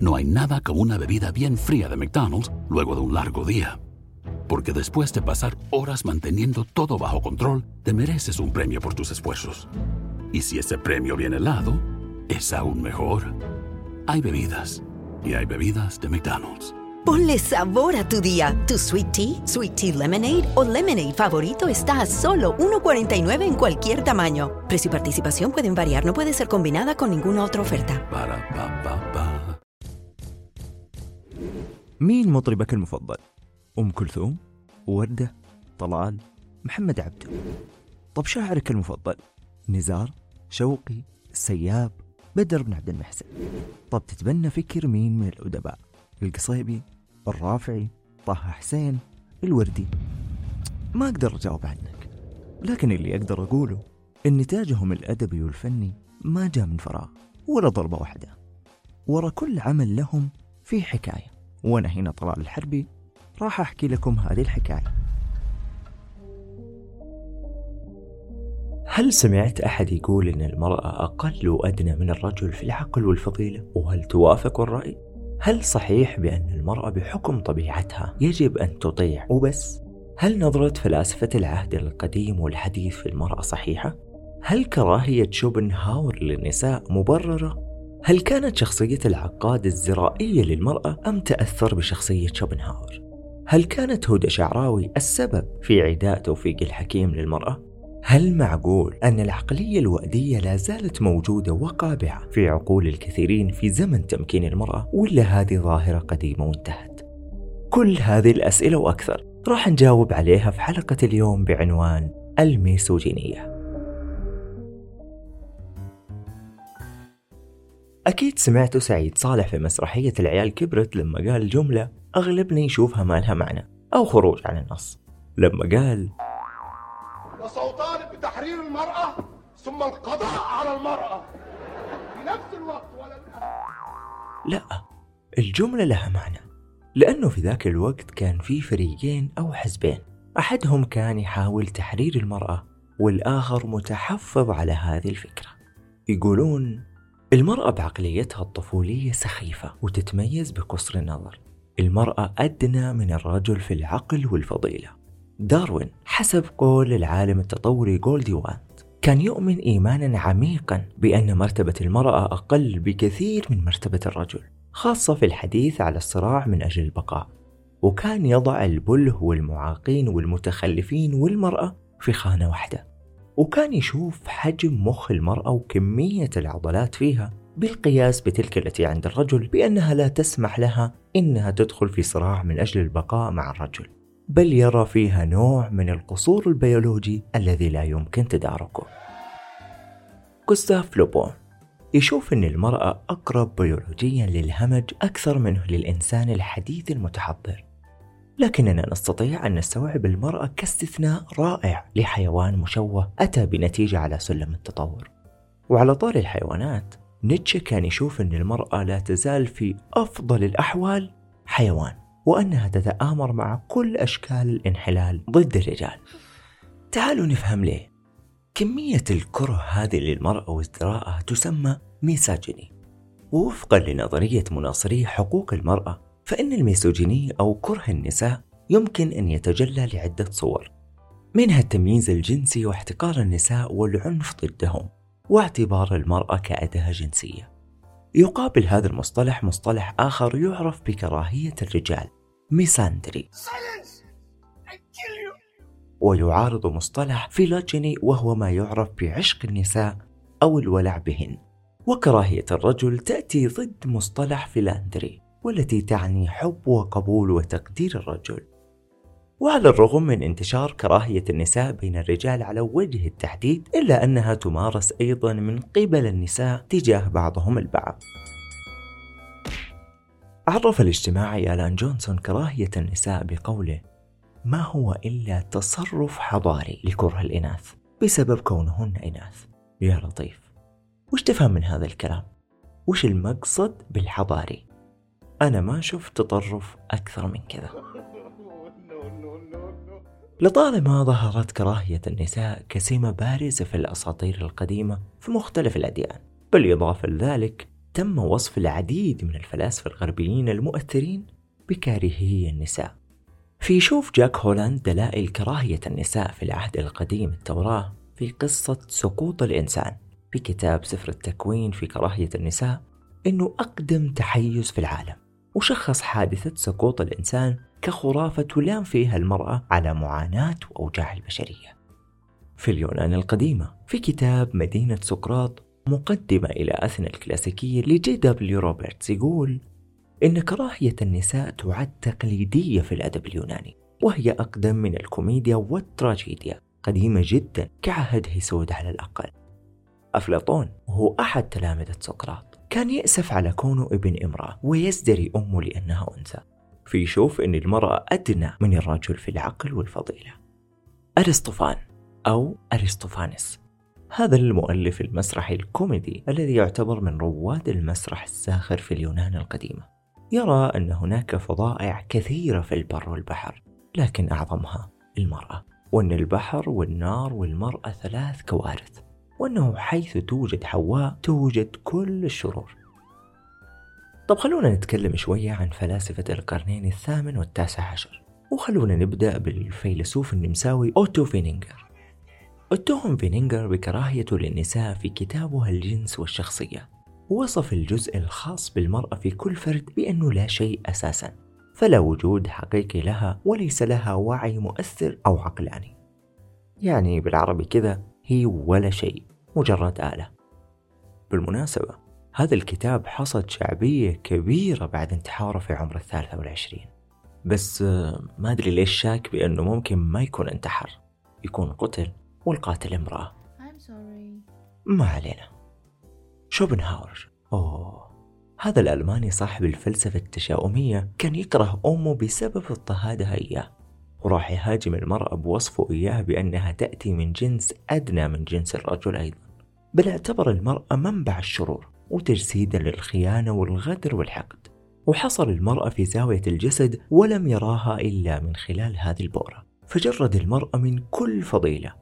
No hay nada como una bebida bien fría de McDonald's luego de un largo día. Porque después de pasar horas manteniendo todo bajo control, te mereces un premio por tus esfuerzos. Y si ese premio viene helado, es aún mejor. Hay bebidas. Y hay bebidas de McDonald's. Ponle sabor a tu día. Tu sweet tea, sweet tea lemonade o lemonade favorito está a solo 1.49 en cualquier tamaño. Precio y participación pueden variar, no puede ser combinada con ninguna otra oferta. Para pa pa pa. مين مطربك المفضل؟ أم كلثوم؟ وردة؟ طلال؟ محمد عبده؟ طب شاعرك المفضل؟ نزار؟ شوقي؟ السياب؟ بدر بن عبد المحسن؟ طب تتبنى فكر مين من الأدباء؟ القصيبي؟ الرافعي؟ طه حسين؟ الوردي؟ ما أقدر أجاوب عنك لكن اللي أقدر أقوله إن نتاجهم الأدبي والفني ما جاء من فراغ ولا ضربة واحدة ورا كل عمل لهم في حكاية وأنا هنا طلال الحربي راح أحكي لكم هذه الحكاية هل سمعت أحد يقول إن المرأة أقل وأدنى من الرجل في العقل والفضيلة؟ وهل توافق الرأي؟ هل صحيح بأن المرأة بحكم طبيعتها يجب أن تطيع وبس؟ هل نظرة فلاسفة العهد القديم والحديث في المرأة صحيحة؟ هل كراهية شوبنهاور للنساء مبررة؟ هل كانت شخصية العقاد الزرائية للمرأة أم تأثر بشخصية شوبنهاور؟ هل كانت هدى شعراوي السبب في عداء توفيق الحكيم للمرأة؟ هل معقول أن العقلية الوأدية لا زالت موجودة وقابعة في عقول الكثيرين في زمن تمكين المرأة ولا هذه ظاهرة قديمة وانتهت؟ كل هذه الأسئلة وأكثر راح نجاوب عليها في حلقة اليوم بعنوان الميسوجينية أكيد سمعتوا سعيد صالح في مسرحية العيال كبرت لما قال جملة أغلبنا يشوفها ما لها معنى أو خروج عن النص. لما قال وسأطالب بتحرير المرأة ثم القضاء على المرأة. في نفس الوقت ولا لا الجملة لها معنى لأنه في ذاك الوقت كان في فريقين أو حزبين. أحدهم كان يحاول تحرير المرأة والآخر متحفظ على هذه الفكرة. يقولون المرأة بعقليتها الطفولية سخيفة وتتميز بقصر النظر. المرأة أدنى من الرجل في العقل والفضيلة. داروين حسب قول العالم التطوري جولدي وانت كان يؤمن إيمانا عميقا بأن مرتبة المرأة أقل بكثير من مرتبة الرجل خاصة في الحديث على الصراع من أجل البقاء. وكان يضع البله والمعاقين والمتخلفين والمرأة في خانة واحدة. وكان يشوف حجم مخ المرأة وكمية العضلات فيها بالقياس بتلك التي عند الرجل بأنها لا تسمح لها إنها تدخل في صراع من أجل البقاء مع الرجل. بل يرى فيها نوع من القصور البيولوجي الذي لا يمكن تداركه. جوستاف لوبون يشوف أن المرأة أقرب بيولوجيا للهمج أكثر منه للإنسان الحديث المتحضر. لكننا نستطيع أن نستوعب المرأة كاستثناء رائع لحيوان مشوه أتى بنتيجة على سلم التطور. وعلى طار الحيوانات نيتشه كان يشوف أن المرأة لا تزال في أفضل الأحوال حيوان وأنها تتآمر مع كل أشكال الانحلال ضد الرجال. تعالوا نفهم ليه. كمية الكره هذه للمرأة وازدراءها تسمى ميساجيني. ووفقا لنظرية مناصري حقوق المرأة فإن الميسوجيني أو كره النساء يمكن أن يتجلى لعدة صور منها التمييز الجنسي واحتقار النساء والعنف ضدهم واعتبار المرأة كأداة جنسية. يقابل هذا المصطلح مصطلح آخر يعرف بكراهية الرجال misandry. ويعارض مصطلح philogyny وهو ما يعرف بعشق النساء أو الولع بهن. وكراهية الرجل تأتي ضد مصطلح philandry. والتي تعني حب وقبول وتقدير الرجل وعلى الرغم من انتشار كراهية النساء بين الرجال على وجه التحديد إلا أنها تمارس أيضا من قبل النساء تجاه بعضهم البعض عرف الاجتماعي آلان جونسون كراهية النساء بقوله ما هو إلا تصرف حضاري لكره الإناث بسبب كونهن إناث يا لطيف وش تفهم من هذا الكلام؟ وش المقصد بالحضاري؟ أنا ما شفت تطرف أكثر من كذا. لطالما ظهرت كراهية النساء كسمة بارزة في الأساطير القديمة في مختلف الأديان. بالإضافة لذلك تم وصف العديد من الفلاسفة الغربيين المؤثرين بكارهي النساء. في جاك هولاند دلائل كراهية النساء في العهد القديم التوراة في قصة سقوط الإنسان. في كتاب سفر التكوين في كراهية النساء إنه أقدم تحيز في العالم. وشخص حادثة سقوط الإنسان كخرافة تلام فيها المرأة على معاناة وأوجاع البشرية. في اليونان القديمة في كتاب مدينة سقراط مقدمة إلى أثينا الكلاسيكية لجي دبليو روبرتس يقول إن كراهية النساء تعد تقليدية في الأدب اليوناني وهي أقدم من الكوميديا والتراجيديا قديمة جدا كعهد هيسود على الأقل. أفلاطون وهو أحد تلامذة سقراط. كان يأسف على كونه ابن امرأة ويزدري أمه لأنها أنثى. فيشوف أن المرأة أدنى من الرجل في العقل والفضيلة. أرسطوفان أو أرسطوفانس. هذا المؤلف المسرحي الكوميدي الذي يعتبر من رواد المسرح الساخر في اليونان القديمة. يرى أن هناك فظائع كثيرة في البر والبحر لكن أعظمها المرأة وأن البحر والنار والمرأة ثلاث كوارث. وأنه حيث توجد حواء توجد كل الشرور. طب خلونا نتكلم شوية عن فلاسفة القرنين الثامن والتاسع عشر. وخلونا نبدأ بالفيلسوف النمساوي أوتو فينينجر. اتهم فينينجر بكراهيته للنساء في كتابه الجنس والشخصية. ووصف الجزء الخاص بالمرأة في كل فرد بأنه لا شيء أساسا. فلا وجود حقيقي لها وليس لها وعي مؤثر أو عقلاني. يعني بالعربي كذا هي ولا شيء. مجرد آلة. بالمناسبة هذا الكتاب حصد شعبية كبيرة بعد انتحاره في عمر الثالثة والعشرين. بس ما أدري ليش شاك بأنه ممكن ما يكون انتحر. يكون قتل والقاتل امرأة. ما علينا. شوبنهاور. أوه. هذا الألماني صاحب الفلسفة التشاؤمية كان يكره أمه بسبب اضطهادها إياه. وراح يهاجم المرأة بوصفه إياها بأنها تأتي من جنس أدنى من جنس الرجل أيضا. بل اعتبر المرأة منبع الشرور وتجسيدا للخيانة والغدر والحقد. وحصر المرأة في زاوية الجسد ولم يراها إلا من خلال هذه البؤرة. فجرد المرأة من كل فضيلة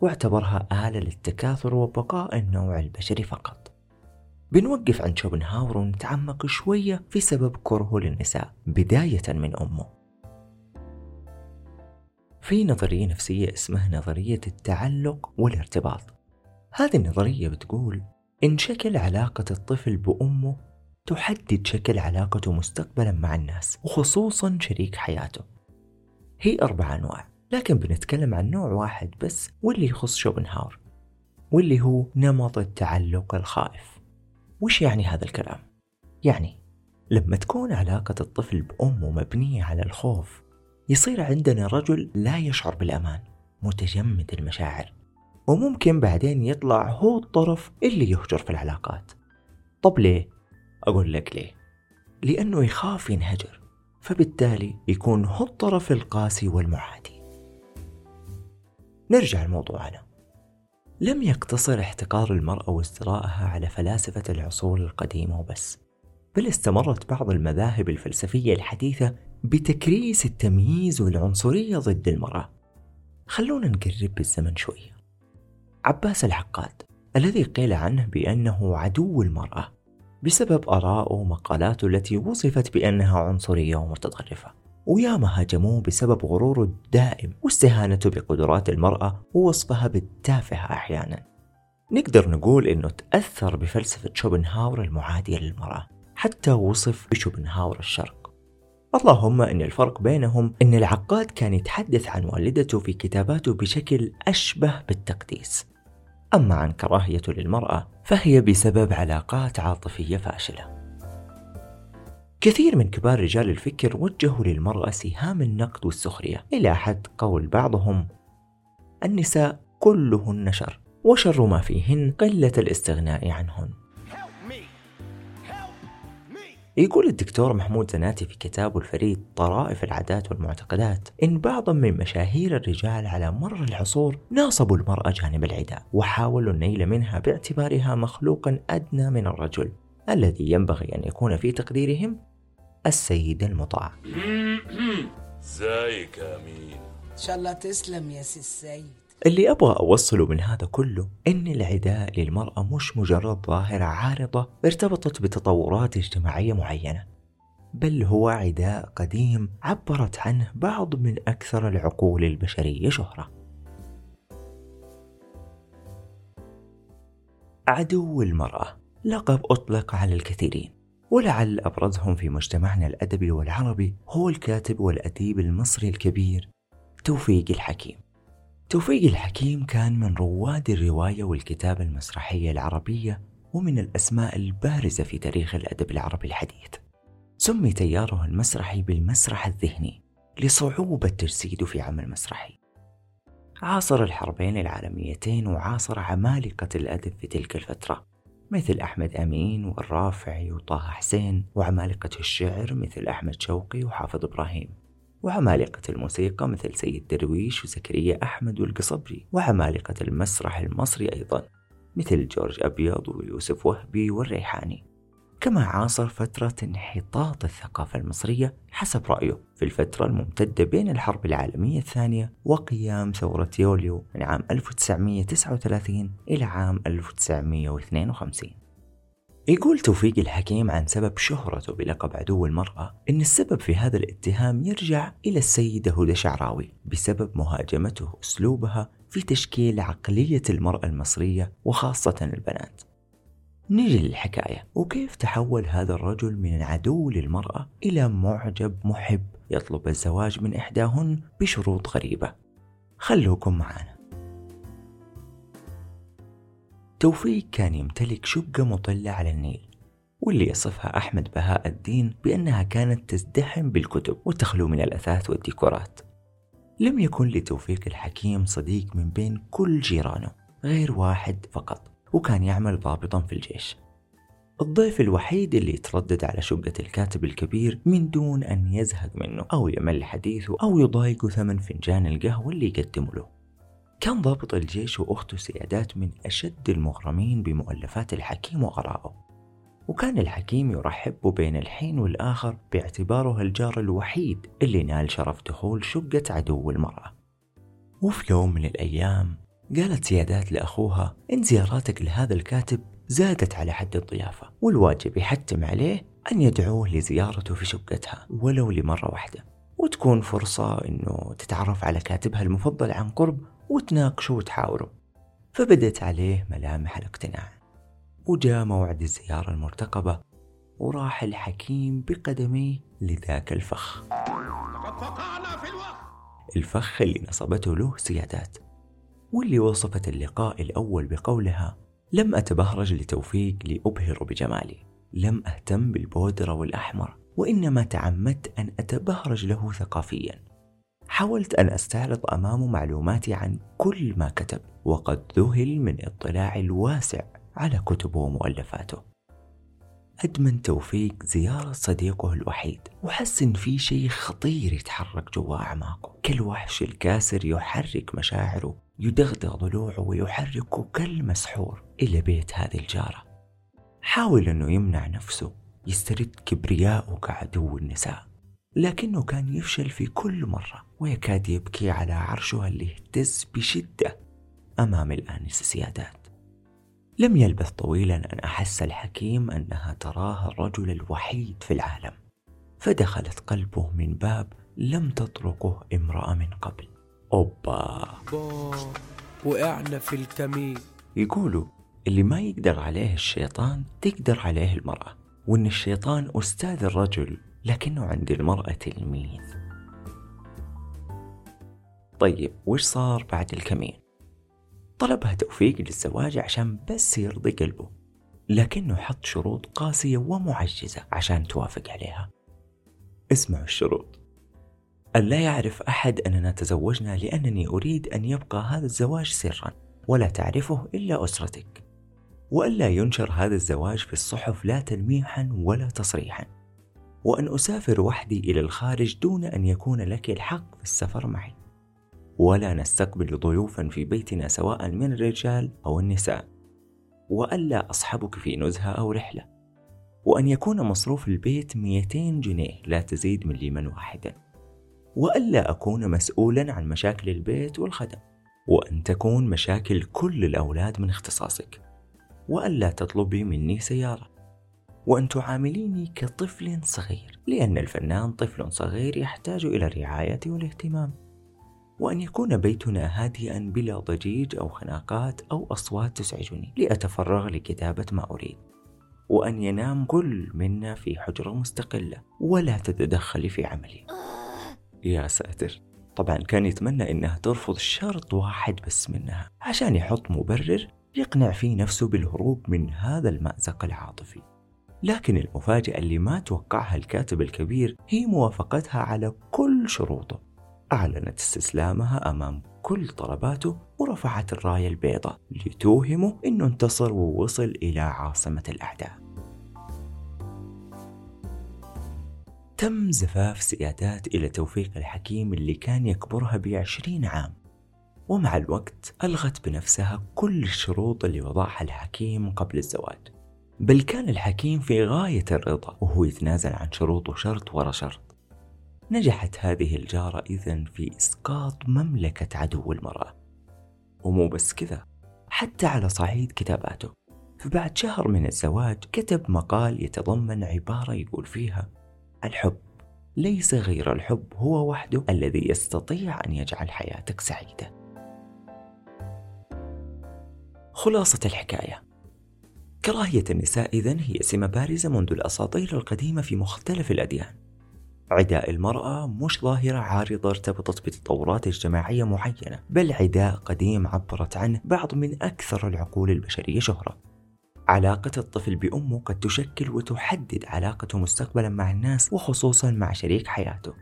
واعتبرها آلة للتكاثر وبقاء النوع البشري فقط. بنوقف عند شوبنهاور ونتعمق شوية في سبب كرهه للنساء بداية من أمه. في نظرية نفسية اسمها نظرية التعلق والارتباط. هذه النظرية بتقول إن شكل علاقة الطفل بأمه تحدد شكل علاقته مستقبلا مع الناس وخصوصا شريك حياته. هي أربع أنواع لكن بنتكلم عن نوع واحد بس واللي يخص شوبنهاور واللي هو نمط التعلق الخائف. وش يعني هذا الكلام؟ يعني لما تكون علاقة الطفل بأمه مبنية على الخوف يصير عندنا رجل لا يشعر بالأمان متجمد المشاعر وممكن بعدين يطلع هو الطرف اللي يهجر في العلاقات. طب ليه؟ أقول لك ليه. لأنه يخاف ينهجر فبالتالي يكون هو الطرف القاسي والمعادي. نرجع لموضوعنا. لم يقتصر احتقار المرأة وازدراءها على فلاسفة العصور القديمة وبس بل استمرت بعض المذاهب الفلسفية الحديثة بتكريس التمييز والعنصرية ضد المرأة. خلونا نقرب بالزمن شوية عباس العقاد الذي قيل عنه بأنه عدو المرأة بسبب آرائه ومقالاته التي وصفت بأنها عنصرية ومتطرفة. وياما هاجموه بسبب غروره الدائم واستهانته بقدرات المرأة ووصفها بالتافهة أحيانا. نقدر نقول أنه تأثر بفلسفة شوبنهاور المعادية للمرأة حتى وصف بشوبنهاور الشرق. اللهم أن الفرق بينهم أن العقاد كان يتحدث عن والدته في كتاباته بشكل أشبه بالتقديس. أما عن كراهيته للمرأة فهي بسبب علاقات عاطفية فاشلة. كثير من كبار رجال الفكر وجهوا للمرأة سهام النقد والسخرية. إلى حد قول بعضهم النساء كلهن شر وشر ما فيهن قلة الاستغناء عنهن. يقول الدكتور محمود زناتي في كتابه الفريد طرائف العادات والمعتقدات إن بعضا من مشاهير الرجال على مر العصور ناصبوا المرأة جانب العداء وحاولوا النيل منها باعتبارها مخلوقا أدنى من الرجل الذي ينبغي أن يكون في تقديرهم السيد المطاع. ازيك يا أمين. إن شاء الله تسلم يا سي السيد. اللي أبغى أوصله من هذا كله إن العداء للمرأة مش مجرد ظاهرة عارضة ارتبطت بتطورات اجتماعية معينة بل هو عداء قديم عبرت عنه بعض من أكثر العقول البشرية شهرة. عدو المرأة لقب أطلق على الكثيرين ولعل أبرزهم في مجتمعنا الأدبي والعربي هو الكاتب والأديب المصري الكبير توفيق الحكيم. توفيق الحكيم كان من رواد الرواية والكتابة المسرحية العربية ومن الأسماء البارزة في تاريخ الأدب العربي الحديث. سمي تياره المسرحي بالمسرح الذهني لصعوبة تجسيده في عمل مسرحي. عاصر الحربين العالميتين وعاصر عمالقة الأدب في تلك الفترة مثل أحمد أمين والرافعي وطه حسين وعمالقة الشعر مثل أحمد شوقي وحافظ إبراهيم. وعمالقة الموسيقى مثل سيد درويش وزكريا أحمد والقصبجي وعمالقة المسرح المصري أيضا مثل جورج أبيض ويوسف وهبي والريحاني. كما عاصر فترة انحطاط الثقافة المصرية حسب رأيه في الفترة الممتدة بين الحرب العالمية الثانية وقيام ثورة يوليو من عام 1939 إلى عام 1952 يقول توفيق الحكيم عن سبب شهرته بلقب عدو المرأة إن السبب في هذا الاتهام يرجع إلى السيدة هدى شعراوي بسبب مهاجمته أسلوبها في تشكيل عقلية المرأة المصرية وخاصة البنات. نجي للحكاية. وكيف تحول هذا الرجل من عدو للمرأة إلى معجب محب يطلب الزواج من إحداهن بشروط غريبة؟ خلوكم معنا. توفيق كان يمتلك شقة مطلة على النيل واللي يصفها أحمد بهاء الدين بأنها كانت تزدحم بالكتب وتخلو من الأثاث والديكورات. لم يكن لتوفيق الحكيم صديق من بين كل جيرانه غير واحد فقط وكان يعمل ضابطا في الجيش. الضيف الوحيد اللي يتردد على شقة الكاتب الكبير من دون أن يزهق منه أو يمل حديثه أو يضايقه ثمن فنجان القهوة اللي يقدمه له. كان ضابط الجيش وأخته سيادات من أشد المغرمين بمؤلفات الحكيم وآرائه وكان الحكيم يرحب بين الحين والآخر باعتباره الجار الوحيد اللي نال شرف دخول شقة عدو المرأة. وفي يوم من الأيام قالت سيادات لأخوها إن زياراتك لهذا الكاتب زادت على حد الضيافة والواجب يحتم عليه أن يدعوه لزيارته في شقتها ولو لمرة واحدة. وتكون فرصة أنه تتعرف على كاتبها المفضل عن قرب وتناقشوا وتحاوروا فبدت عليه ملامح الاقتناع. وجاء موعد الزيارة المرتقبة وراح الحكيم بقدميه لذاك الفخ. الفخ اللي نصبته له سيادات. واللي وصفت اللقاء الأول بقولها لم أتبهرج لتوفيق لأبهر بجمالي. لم أهتم بالبودرة والأحمر. وإنما تعمدت أن أتبهرج له ثقافيا. حاولت أن أستعرض أمامه معلوماتي عن كل ما كتب وقد ذهل من اطلاع الواسع على كتبه ومؤلفاته. أدمن توفيق زيارة صديقه الوحيد وحس إن في شيء خطير يتحرك جوا أعماقه. كالوحش الكاسر يحرك مشاعره يدغدغ ضلوعه ويحركه كالمسحور إلى بيت هذه الجارة. حاول أنه يمنع نفسه يسترد كبرياءه كعدو النساء. لكنه كان يفشل في كل مرة ويكاد يبكي على عرشه اللي اهتز بشدة أمام الآنسة سيادات لم يلبث طويلا أن أحس الحكيم أنها تراه الرجل الوحيد في العالم. فدخلت قلبه من باب لم تطرقه امرأة من قبل. أوبا! وقعنا في الكمين. يقولوا اللي ما يقدر عليه الشيطان تقدر عليه المرأة. وإن الشيطان أستاذ الرجل لكنه عند المرأة تلميذ طيب وش صار بعد الكمين؟ طلبها توفيق للزواج عشان بس يرضي قلبه لكنه حط شروط قاسية ومعجزة عشان توافق عليها. اسمعوا الشروط. أن لا يعرف أحد أننا تزوجنا لأنني أريد أن يبقى هذا الزواج سرا ولا تعرفه إلا أسرتك. وألا ينشر هذا الزواج في الصحف لا تلميحا ولا تصريحا. وأن أسافر وحدي إلى الخارج دون أن يكون لك الحق في السفر معي. ولا نستقبل ضيوفا في بيتنا سواء من الرجال أو النساء. وألا أصحبك في نزهة أو رحلة. وأن يكون مصروف البيت 200 جنيه لا تزيد من لمن واحدا وألا أكون مسؤولا عن مشاكل البيت والخدم. وأن تكون مشاكل كل الأولاد من اختصاصك. وألا تطلبي مني سيارة. وأن تعامليني كطفل صغير لأن الفنان طفل صغير يحتاج إلى الرعاية والاهتمام. وأن يكون بيتنا هادئا بلا ضجيج أو خناقات أو أصوات تزعجني لأتفرغ لكتابة ما أريد. وأن ينام كل منا في حجرة مستقلة ولا تتدخلي في عملي. يا ساتر. طبعا كان يتمنى إنها ترفض شرط واحد بس منها عشان يحط مبرر يقنع فيه نفسه بالهروب من هذا المأزق العاطفي. لكن المفاجأة اللي ما توقعها الكاتب الكبير هي موافقتها على كل شروطه. أعلنت استسلامها أمام كل طلباته ورفعت الراية البيضاء لتوهمه أنه انتصر ووصل إلى عاصمة الأعداء. تم زفاف سيادات إلى توفيق الحكيم اللي كان يكبرها بعشرين عام. ومع الوقت ألغت بنفسها كل الشروط اللي وضعها الحكيم قبل الزواج. بل كان الحكيم في غاية الرضا وهو يتنازل عن شروطه شرط ورا شرط. نجحت هذه الجارة إذا في إسقاط مملكة عدو المرأة. ومو بس كذا حتى على صعيد كتاباته. فبعد شهر من الزواج كتب مقال يتضمن عبارة يقول فيها الحب ليس غير الحب هو وحده الذي يستطيع أن يجعل حياتك سعيدة. خلاصة الحكاية. كراهية النساء إذن هي سمة بارزة منذ الأساطير القديمة في مختلف الأديان. عداء المرأة مش ظاهرة عارضة ارتبطت بتطورات اجتماعية معينة بل عداء قديم عبرت عنه بعض من أكثر العقول البشرية شهرة. علاقة الطفل بأمه قد تشكل وتحدد علاقته مستقبلا مع الناس وخصوصا مع شريك حياته.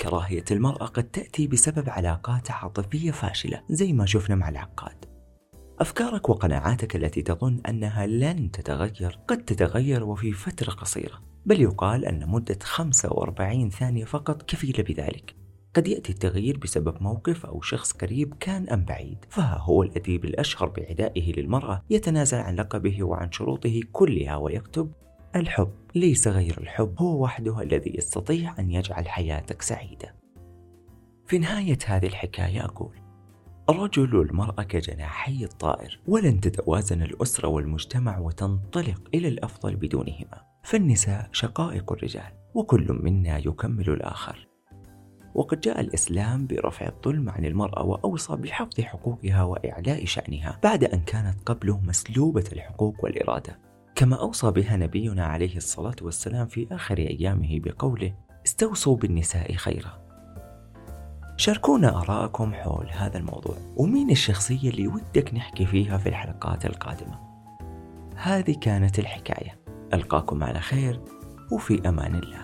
كراهية المرأة قد تأتي بسبب علاقات عاطفية فاشلة زي ما شفنا مع العقاد. أفكارك وقناعاتك التي تظن أنها لن تتغير قد تتغير وفي فترة قصيرة بل يقال أن مدة 45 ثانية فقط كفيلة بذلك. قد يأتي التغيير بسبب موقف أو شخص قريب كان أم بعيد فها هو الأديب الأشهر بعدائه للمرأة يتنازل عن لقبه وعن شروطه كلها ويكتب الحب ليس غير الحب هو وحده الذي يستطيع أن يجعل حياتك سعيدة. في نهاية هذه الحكاية أقول الرجل والمرأة كجناحي الطائر ولن تتوازن الأسرة والمجتمع وتنطلق إلى الأفضل بدونهما. فالنساء شقائق الرجال وكل منا يكمل الآخر. وقد جاء الإسلام برفع الظلم عن المرأة وأوصى بحفظ حقوقها وإعلاء شأنها بعد أن كانت قبله مسلوبة الحقوق والإرادة. كما أوصى بها نبينا عليه الصلاة والسلام في آخر أيامه بقوله استوصوا بالنساء خيرا. شاركونا آراءكم حول هذا الموضوع ومين الشخصية اللي ودك نحكي فيها في الحلقات القادمة؟ هذه كانت الحكاية. ألقاكم على خير وفي أمان الله.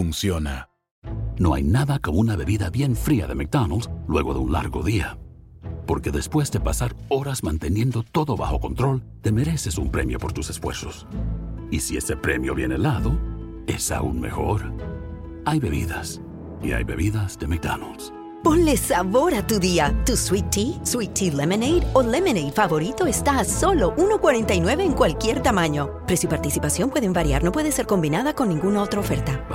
funciona. No hay nada como una bebida bien fría de McDonald's luego de un largo día. Porque después de pasar horas manteniendo todo bajo control, te mereces un premio por tus esfuerzos. Y si ese premio viene helado, es aún mejor. Hay bebidas. Y hay bebidas de McDonald's. Ponle sabor a tu día. Tu sweet tea, sweet tea lemonade o lemonade favorito está a solo 1.49 en cualquier tamaño. Precio y participación pueden variar, no puede ser combinada con ninguna otra oferta.